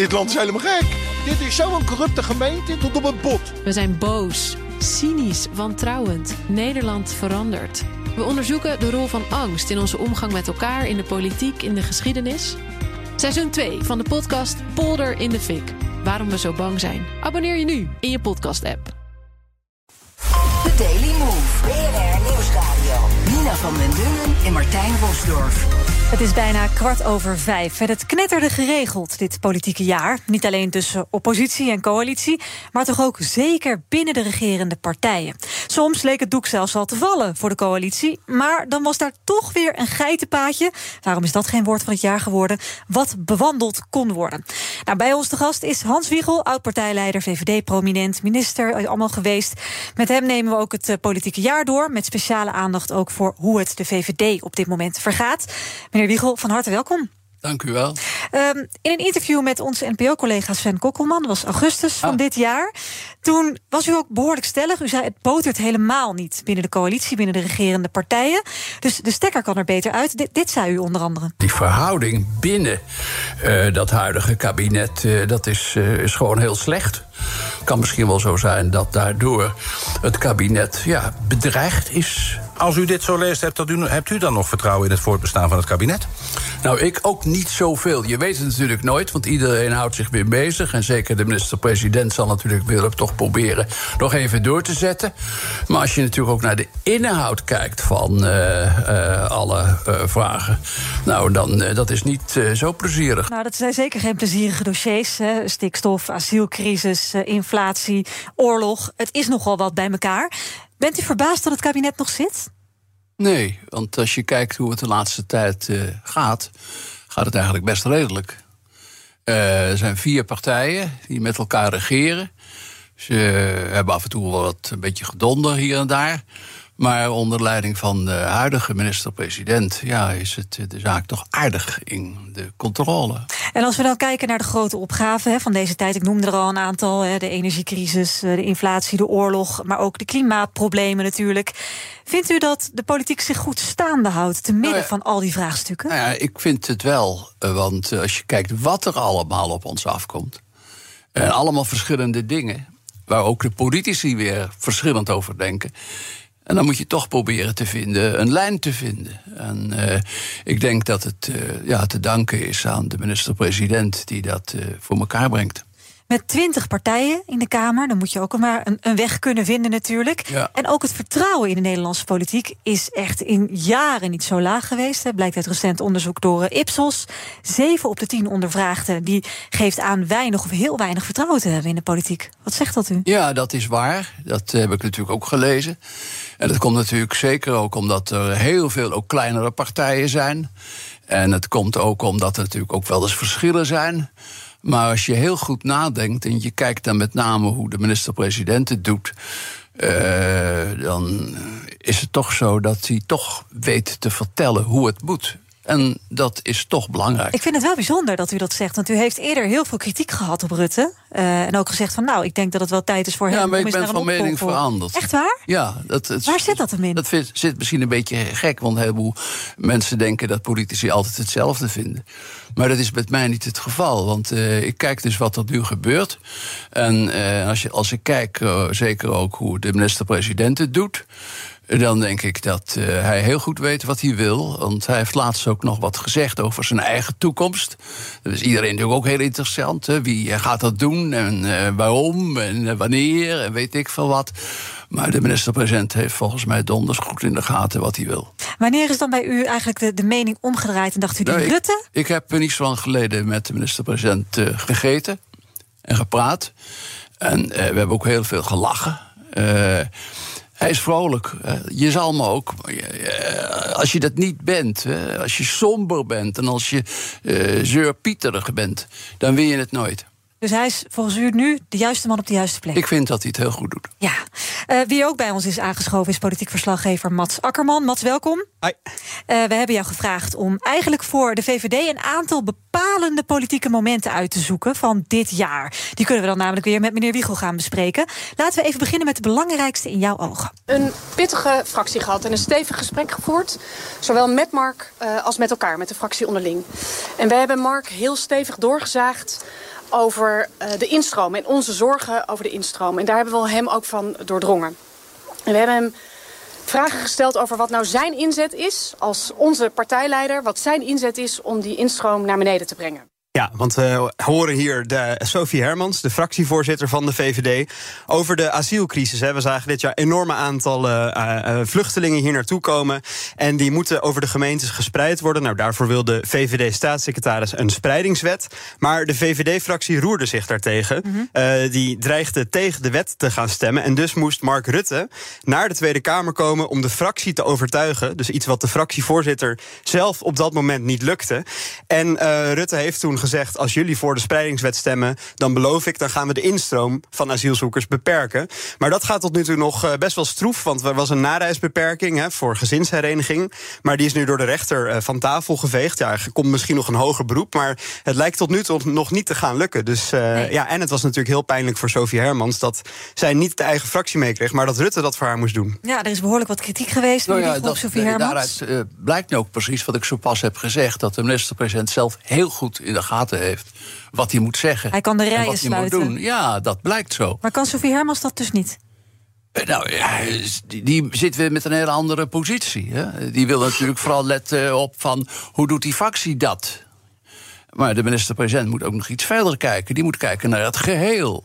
Dit land is helemaal gek. Dit is zo'n corrupte gemeente tot op het bot. We zijn boos, cynisch, wantrouwend. Nederland verandert. We onderzoeken de rol van angst in onze omgang met elkaar, in de politiek, in de geschiedenis. Seizoen 2 van de podcast Polder in de Fik. Waarom we zo bang zijn. Abonneer je nu in je podcast-app. The Daily Move. BNR Nieuwsradio. Nina van den Dungen en Martijn Rosdorf. Het is bijna kwart over vijf. Het knetterde geregeld dit politieke jaar. Niet alleen tussen oppositie en coalitie, maar toch ook zeker binnen de regerende partijen. Soms leek het doek zelfs al te vallen voor de coalitie, maar dan was daar toch weer een geitenpaadje. Waarom is dat geen woord van het jaar geworden? Wat bewandeld kon worden. Nou, bij ons de gast is Hans Wiegel, oud-partijleider, VVD-prominent, minister, eh, allemaal geweest. Met hem nemen we ook het eh, politieke jaar door, met speciale aandacht ook voor hoe het de VVD op dit moment vergaat. Meneer Wiegel, van harte welkom. Dank u wel. Um, in een interview met onze NPO-collega Sven Kokkelman, was augustus van ah. dit jaar. Toen was u ook behoorlijk stellig. U zei: het botert helemaal niet binnen de coalitie, binnen de regerende partijen. Dus de stekker kan er beter uit. Dit, dit zei u onder andere. Die verhouding binnen uh, dat huidige kabinet, uh, dat is, uh, is gewoon heel slecht. Het kan misschien wel zo zijn dat daardoor het kabinet ja, bedreigd is als u dit zo leest, hebt, u, hebt u dan nog vertrouwen in het voortbestaan van het kabinet? Nou, ik ook niet zoveel. Je weet het natuurlijk nooit, want iedereen houdt zich weer bezig. En zeker de minister-president zal natuurlijk weer toch proberen nog even door te zetten. Maar als je natuurlijk ook naar de inhoud kijkt van uh, uh, alle uh, vragen, nou, dan dat is niet zo plezierig. Nou, dat zijn zeker geen plezierige dossiers. Hè. Stikstof, asielcrisis, inflatie, oorlog. Het is nogal wat bij elkaar. Bent u verbaasd dat het kabinet nog zit? Nee, want als je kijkt hoe het de laatste tijd uh, gaat, gaat het eigenlijk best redelijk. Uh, er zijn vier partijen die met elkaar regeren. Ze hebben af en toe wel wat een beetje gedonder hier en daar. Maar onder leiding van de huidige minister-president ja, is het de zaak toch aardig in de controle. En als we dan kijken naar de grote opgaven van deze tijd, ik noemde er al een aantal: de energiecrisis, eh, de inflatie, de oorlog, maar ook de klimaatproblemen natuurlijk. Vindt u dat de politiek zich goed staande houdt te midden nou ja, van al die vraagstukken? Nou ja, ik vind het wel, eh, want als je kijkt wat er allemaal op ons afkomt, en allemaal verschillende dingen, waar ook de politici weer verschillend over denken. En dan moet je toch proberen te vinden, een lijn te vinden. En uh, ik denk dat het uh, ja, te danken is aan de minister-president die dat uh, voor elkaar brengt. Met twintig partijen in de Kamer, dan moet je ook maar een, een weg kunnen vinden natuurlijk. Ja. En ook het vertrouwen in de Nederlandse politiek is echt in jaren niet zo laag geweest. Hè. Blijkt uit recent onderzoek door Ipsos. Zeven op de tien ondervraagden die geeft aan weinig of heel weinig vertrouwen te hebben in de politiek. Wat zegt dat u? Ja, dat is waar. Dat heb ik natuurlijk ook gelezen. En dat komt natuurlijk zeker ook omdat er heel veel ook kleinere partijen zijn. En het komt ook omdat er natuurlijk ook wel eens verschillen zijn. Maar als je heel goed nadenkt en je kijkt dan met name hoe de minister-president het doet. Uh, dan is het toch zo dat hij toch weet te vertellen hoe het moet. En dat is toch belangrijk. Ik vind het wel bijzonder dat u dat zegt. Want u heeft eerder heel veel kritiek gehad op Rutte. Uh, en ook gezegd van nou, ik denk dat het wel tijd is voor hem. Ja, maar ik ben van mening voor. veranderd. Echt waar? Ja. Dat, het, waar zit dat hem in? Dat vind, zit misschien een beetje gek. Want een heleboel mensen denken dat politici altijd hetzelfde vinden. Maar dat is met mij niet het geval. Want uh, ik kijk dus wat er nu gebeurt. En uh, als, je, als ik kijk, zeker ook hoe de minister-president het doet dan denk ik dat uh, hij heel goed weet wat hij wil. Want hij heeft laatst ook nog wat gezegd over zijn eigen toekomst. Dat is iedereen natuurlijk ook heel interessant. Hè? Wie gaat dat doen en uh, waarom en wanneer en weet ik veel wat. Maar de minister-president heeft volgens mij donders goed in de gaten wat hij wil. Wanneer is dan bij u eigenlijk de, de mening omgedraaid en dacht u die nou, Rutte? Ik, ik heb niet zo lang geleden met de minister-president gegeten en gepraat. En we hebben ook heel veel gelachen. Hij is vrolijk. Je zal me ook. Als je dat niet bent, als je somber bent en als je uh, zeurpieterig bent, dan win je het nooit. Dus hij is volgens u nu de juiste man op de juiste plek? Ik vind dat hij het heel goed doet. Ja. Uh, wie ook bij ons is aangeschoven is politiek verslaggever Mats Akkerman. Mats, welkom. Hi. Uh, we hebben jou gevraagd om eigenlijk voor de VVD een aantal bepalende politieke momenten uit te zoeken van dit jaar. Die kunnen we dan namelijk weer met meneer Wiegel gaan bespreken. Laten we even beginnen met de belangrijkste in jouw ogen. Een pittige fractie gehad en een stevig gesprek gevoerd. Zowel met Mark uh, als met elkaar, met de fractie onderling. En we hebben Mark heel stevig doorgezaagd over uh, de instroom en onze zorgen over de instroom. En daar hebben we hem ook van doordrongen. En we hebben hem vragen gesteld over wat nou zijn inzet is als onze partijleider. Wat zijn inzet is om die instroom naar beneden te brengen. Ja, want we horen hier de Sophie Hermans, de fractievoorzitter van de VVD, over de asielcrisis. We zagen dit jaar enorme aantallen uh, vluchtelingen hier naartoe komen. En die moeten over de gemeentes gespreid worden. Nou, daarvoor wil de VVD-staatssecretaris een spreidingswet. Maar de VVD-fractie roerde zich daartegen. Mm uh, die dreigde tegen de wet te gaan stemmen. En dus moest Mark Rutte naar de Tweede Kamer komen om de fractie te overtuigen. Dus iets wat de fractievoorzitter zelf op dat moment niet lukte. En Rutte heeft toen gezegd: als jullie voor de spreidingswet stemmen, dan beloof ik, dan gaan we de instroom van asielzoekers beperken. Maar dat gaat tot nu toe nog eh, best wel stroef, want er was een nareisbeperking hè, voor gezinshereniging. Maar die is nu door de rechter eh, van tafel geveegd. Ja, er komt misschien nog een hoger beroep, maar het lijkt tot nu toe nog niet te gaan lukken. Dus uh, ja, en het was natuurlijk heel pijnlijk voor Sophie Hermans dat zij niet de eigen fractie meekreeg, maar dat Rutte dat voor haar moest doen. Ja, er is behoorlijk wat kritiek geweest. Nou ja, dat, Sophie Hermans. Daaruit blijkt nu ook precies wat ik zo pas heb gezegd: dat de minister-president zelf heel goed in de gaten heeft wat hij moet zeggen. Hij kan de rijen wat sluiten. Hij moet doen. Ja, dat blijkt zo. Maar kan Sofie Hermans dat dus niet? Eh, nou ja, die, die zit weer met een hele andere positie. Hè? Die wil natuurlijk vooral letten op van hoe doet die fractie dat. Maar de minister-president moet ook nog iets verder kijken. Die moet kijken naar het geheel.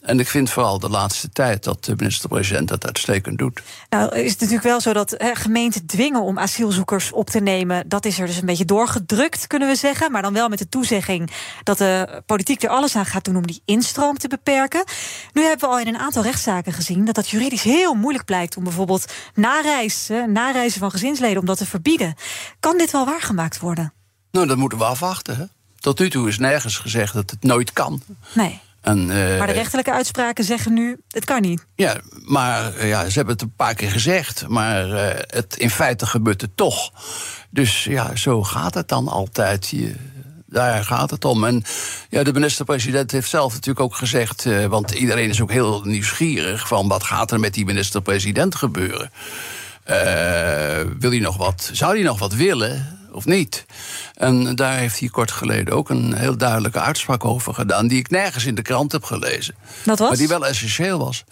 En ik vind vooral de laatste tijd dat de minister-president dat uitstekend doet. Nou, is het natuurlijk wel zo dat gemeenten dwingen om asielzoekers op te nemen. Dat is er dus een beetje doorgedrukt, kunnen we zeggen. Maar dan wel met de toezegging dat de politiek er alles aan gaat doen om die instroom te beperken. Nu hebben we al in een aantal rechtszaken gezien dat dat juridisch heel moeilijk blijkt om bijvoorbeeld nareizen, nareizen van gezinsleden, om dat te verbieden. Kan dit wel waargemaakt worden? Nou, dat moeten we afwachten. Hè? Tot nu toe is nergens gezegd dat het nooit kan. Nee. En, uh, maar de rechterlijke uitspraken zeggen nu, het kan niet. Ja, maar uh, ja, ze hebben het een paar keer gezegd. Maar uh, het, in feite gebeurt het toch. Dus ja, zo gaat het dan altijd. Je, daar gaat het om. En ja, de minister-president heeft zelf natuurlijk ook gezegd... want iedereen is ook heel nieuwsgierig... van wat gaat er met die minister-president gebeuren. wil hij nog wat, zou hij nog wat willen of niet? En daar heeft hij kort geleden ook een heel duidelijke uitspraak over gedaan, die ik nergens in de krant heb gelezen. Dat was? Maar die wel essentieel was.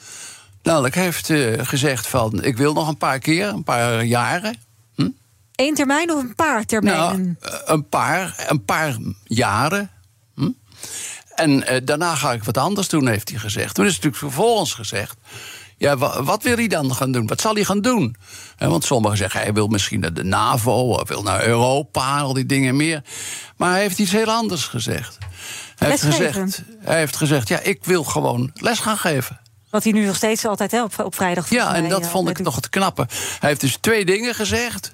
Namelijk, hij heeft uh, gezegd van, ik wil nog een paar keer, een paar jaren. Hm? Eén termijn of een paar termijnen? Nou, een paar, een paar jaren. Hm? En uh, daarna ga ik wat anders doen, heeft hij gezegd. Toen is natuurlijk vervolgens gezegd... Ja, wat wil hij dan gaan doen? Wat zal hij gaan doen? want sommigen zeggen hij wil misschien naar de NAVO, of wil naar Europa, al die dingen meer. Maar hij heeft iets heel anders gezegd. Hij heeft gezegd, hij heeft gezegd: ja, ik wil gewoon les gaan geven. Wat hij nu nog steeds altijd hè, op, op vrijdag. Ja, en dat vond ik nog het knappe. Hij heeft dus twee dingen gezegd.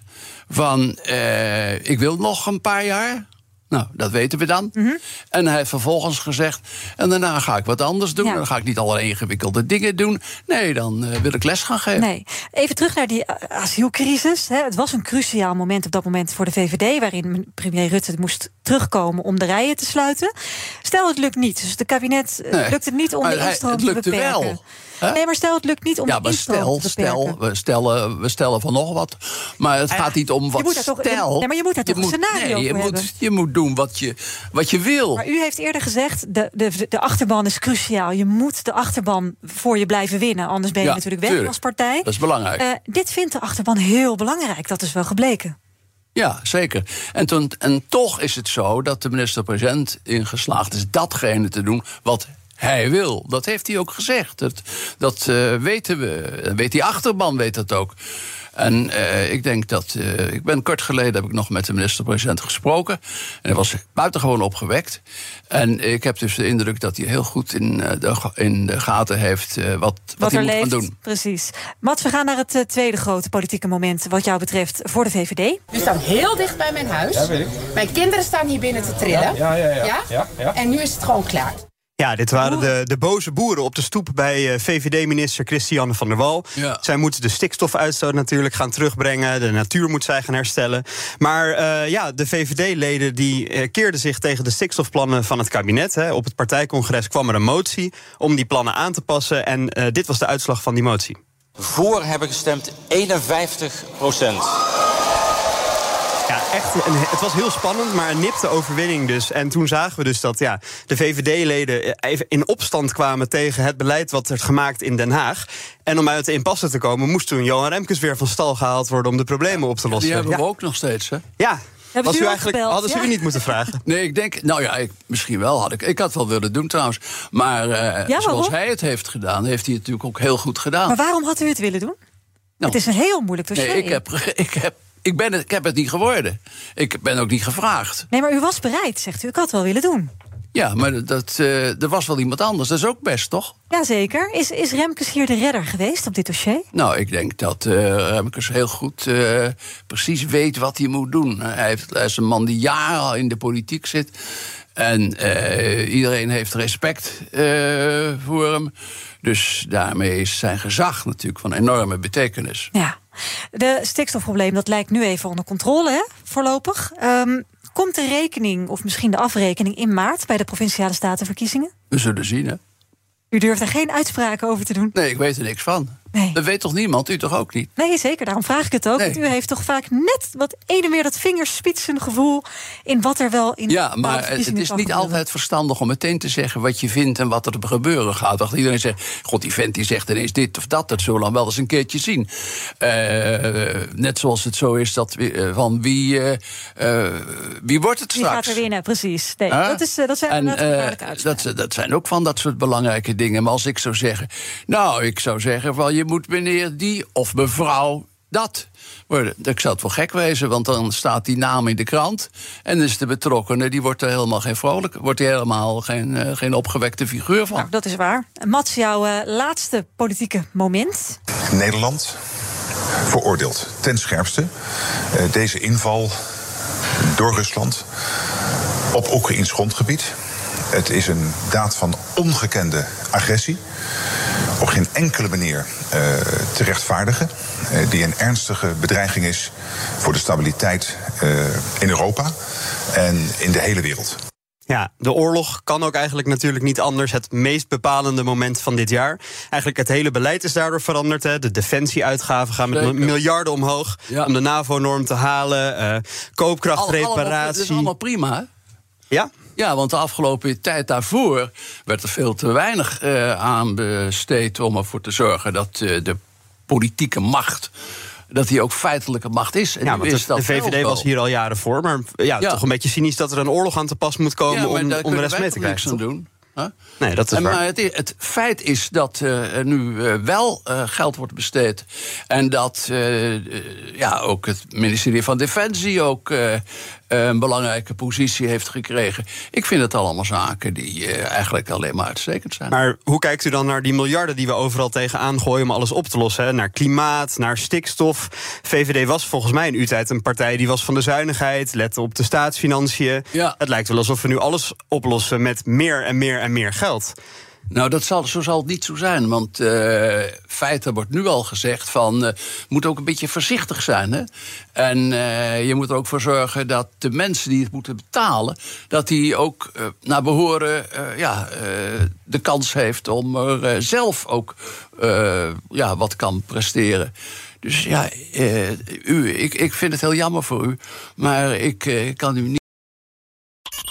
Van, uh, ik wil nog een paar jaar. Nou, dat weten we dan. Mm -hmm. En hij heeft vervolgens gezegd... en daarna ga ik wat anders doen. Ja. Dan ga ik niet allerlei ingewikkelde dingen doen. Nee, dan uh, wil ik les gaan geven. Nee. Even terug naar die asielcrisis. Hè. Het was een cruciaal moment op dat moment voor de VVD... waarin premier Rutte moest terugkomen om de rijen te sluiten. Stel, het lukt niet. Dus het kabinet nee. lukt het niet om de instroom te beperken. Wel. Huh? Nee, maar stel het lukt niet om ja, de instroom stel, te stel, we stellen, we stellen van nog wat. Maar het gaat niet om wat je moet daar toch, stel. Nee, maar je moet daar toch een scenario nee, je moet, hebben. je moet doen wat je, wat je wil. Maar u heeft eerder gezegd, de, de, de achterban is cruciaal. Je moet de achterban voor je blijven winnen. Anders ben je ja, natuurlijk weg tuurlijk. als partij. Dat is belangrijk. Uh, dit vindt de achterban heel belangrijk. Dat is wel gebleken. Ja, zeker. En, toen, en toch is het zo dat de minister-president ingeslaagd is datgene te doen wat hij wil. Dat heeft hij ook gezegd. Dat, dat uh, weten we. Weet die achterban weet dat ook. En uh, ik denk dat. Uh, ik ben kort geleden heb ik nog met de minister-president gesproken. En hij was buitengewoon opgewekt. En ik heb dus de indruk dat hij heel goed in, de, in de gaten heeft wat, wat, wat hij er moet leeft, gaan doen. Precies. Mats, we gaan naar het tweede grote politieke moment wat jou betreft voor de VVD. We staan heel dicht bij mijn huis. Ja, weet ik. Mijn kinderen staan hier binnen te trillen. Ja, ja, ja. ja? ja, ja. En nu is het gewoon klaar. Ja, dit waren de, de boze boeren op de stoep bij uh, VVD-minister Christiane van der Wal. Ja. Zij moeten de stikstofuitstoot natuurlijk gaan terugbrengen. De natuur moet zij gaan herstellen. Maar uh, ja, de VVD-leden die uh, keerden zich tegen de stikstofplannen van het kabinet. Hè. Op het partijcongres kwam er een motie om die plannen aan te passen. En dit was de uitslag van die motie. Voor hebben gestemd 51 procent. Echt een, het was heel spannend, maar een nipte overwinning dus. En toen zagen we dus dat ja, de VVD-leden even in opstand kwamen tegen het beleid wat werd gemaakt in Den Haag. En om uit de impasse te komen, moest toen Johan Remkes weer van stal gehaald worden om de problemen op te lossen. Die hebben ja. we ook nog steeds, hè? Ja. Hebben Was u u eigenlijk, hadden ze Ja. u niet moeten vragen? Nee, ik denk, nou ja, ik, misschien wel had ik. Ik had het wel willen doen trouwens. Maar eh, Ja, zoals hij het heeft gedaan, heeft hij het natuurlijk ook heel goed gedaan. Maar waarom had u het willen doen? Nou, het is een heel moeilijk dossier. nee, ik heb, ik, heb, ik, ben het, ik heb het niet geworden. Ik ben ook niet gevraagd. Nee, maar u was bereid, zegt u. Ik had het wel willen doen. Ja, maar dat, eh, er was wel iemand anders. Dat is ook best, toch? Jazeker. Is, is Remkes hier de redder geweest op dit dossier? Nou, ik denk dat eh Remkes heel goed eh, precies weet wat hij moet doen. Hij, heeft, hij is een man die jaren al in de politiek zit. En iedereen heeft respect voor hem. Dus daarmee is zijn gezag natuurlijk van enorme betekenis. Ja. De stikstofprobleem, dat lijkt nu even onder controle, hè? voorlopig. Ehm, komt de rekening, of misschien de afrekening, in maart... bij de Provinciale Statenverkiezingen? We zullen zien, hè? U durft er geen uitspraken over te doen? Nee, ik weet er niks van. Nee. Dat weet toch niemand? U toch ook niet? Nee, zeker. Daarom vraag ik het ook. Nee. Want u heeft toch vaak net wat ene meer dat vingerspitsengevoel... in wat er wel in Ja, maar het, is niet gebeuren. altijd verstandig om meteen te zeggen wat je vindt en wat er gebeuren gaat. Want iedereen zegt, god, die vent die zegt ineens dit of dat. Dat zullen we dan wel eens een keertje zien. Eh, net zoals het zo is dat wie- eh, van wie, eh, wie wordt het Wie straks? gaat er winnen, precies. Nee, Huh? dat, is, dat zijn En, dat, dat zijn ook van dat soort belangrijke dingen. Maar als ik zou zeggen, nou, ik zou zeggen van je moet meneer die of mevrouw dat worden. Ik zou het wel gek wezen, want dan staat die naam in de krant. En is de betrokkenen, die wordt er helemaal geen vrolijk, wordt er helemaal geen, eh, geen opgewekte figuur van. Nou, dat is waar. Mats, jouw eh, laatste politieke moment. Nederland veroordeelt ten scherpste eh, deze inval door Rusland op Oekraïns grondgebied. Het is een daad van ongekende agressie. Op geen enkele manier eh, te rechtvaardigen. eh, die een ernstige bedreiging is voor de stabiliteit eh, in Europa en in de hele wereld. Ja, de oorlog kan ook eigenlijk natuurlijk niet anders. Het meest bepalende moment van dit jaar. Eigenlijk het hele beleid is daardoor veranderd. Hè. De defensieuitgaven gaan met Zeker. miljarden omhoog... Ja. om de NAVO-norm te halen. eh Al- allemaal- koopkrachtreparatie. Dat is allemaal prima, hè? Ja? Ja, want de afgelopen tijd daarvoor werd er veel te weinig eh, aan besteed om ervoor te zorgen dat eh, de politieke macht. Dat die ook feitelijke macht is. En Ja, is de, dat de VVD was hier al jaren voor. Maar ja, Ja. toch een beetje cynisch dat er een oorlog aan te pas moet komen... Ja, om, om de rest mee te niks krijgen. aan toch? doen. Huh? Nee, dat is En waar. maar het, het feit is dat er nu wel geld wordt besteed. En dat ja, ook het ministerie van Defensie ook een belangrijke positie heeft gekregen. Ik vind het allemaal zaken die eh, eigenlijk alleen maar uitstekend zijn. Maar hoe kijkt u dan naar die miljarden die we overal tegenaan gooien om alles op te lossen? Hè? Naar klimaat, naar stikstof. VVD was volgens mij in uw tijd een partij die was van de zuinigheid, lette op de staatsfinanciën. Ja. Het lijkt wel alsof we nu alles oplossen met meer en meer en meer geld. Nou, dat zal, zo zal het niet zo zijn. Want eh feiten wordt nu al gezegd van... eh moet ook een beetje voorzichtig zijn. Hè? En eh, je moet er ook voor zorgen dat de mensen die het moeten betalen... dat die ook naar behoren eh, ja, de kans heeft om er zelf ook ja, wat kan presteren. Dus ja, u, ik, ik vind het heel jammer voor u. Maar ik kan u niet...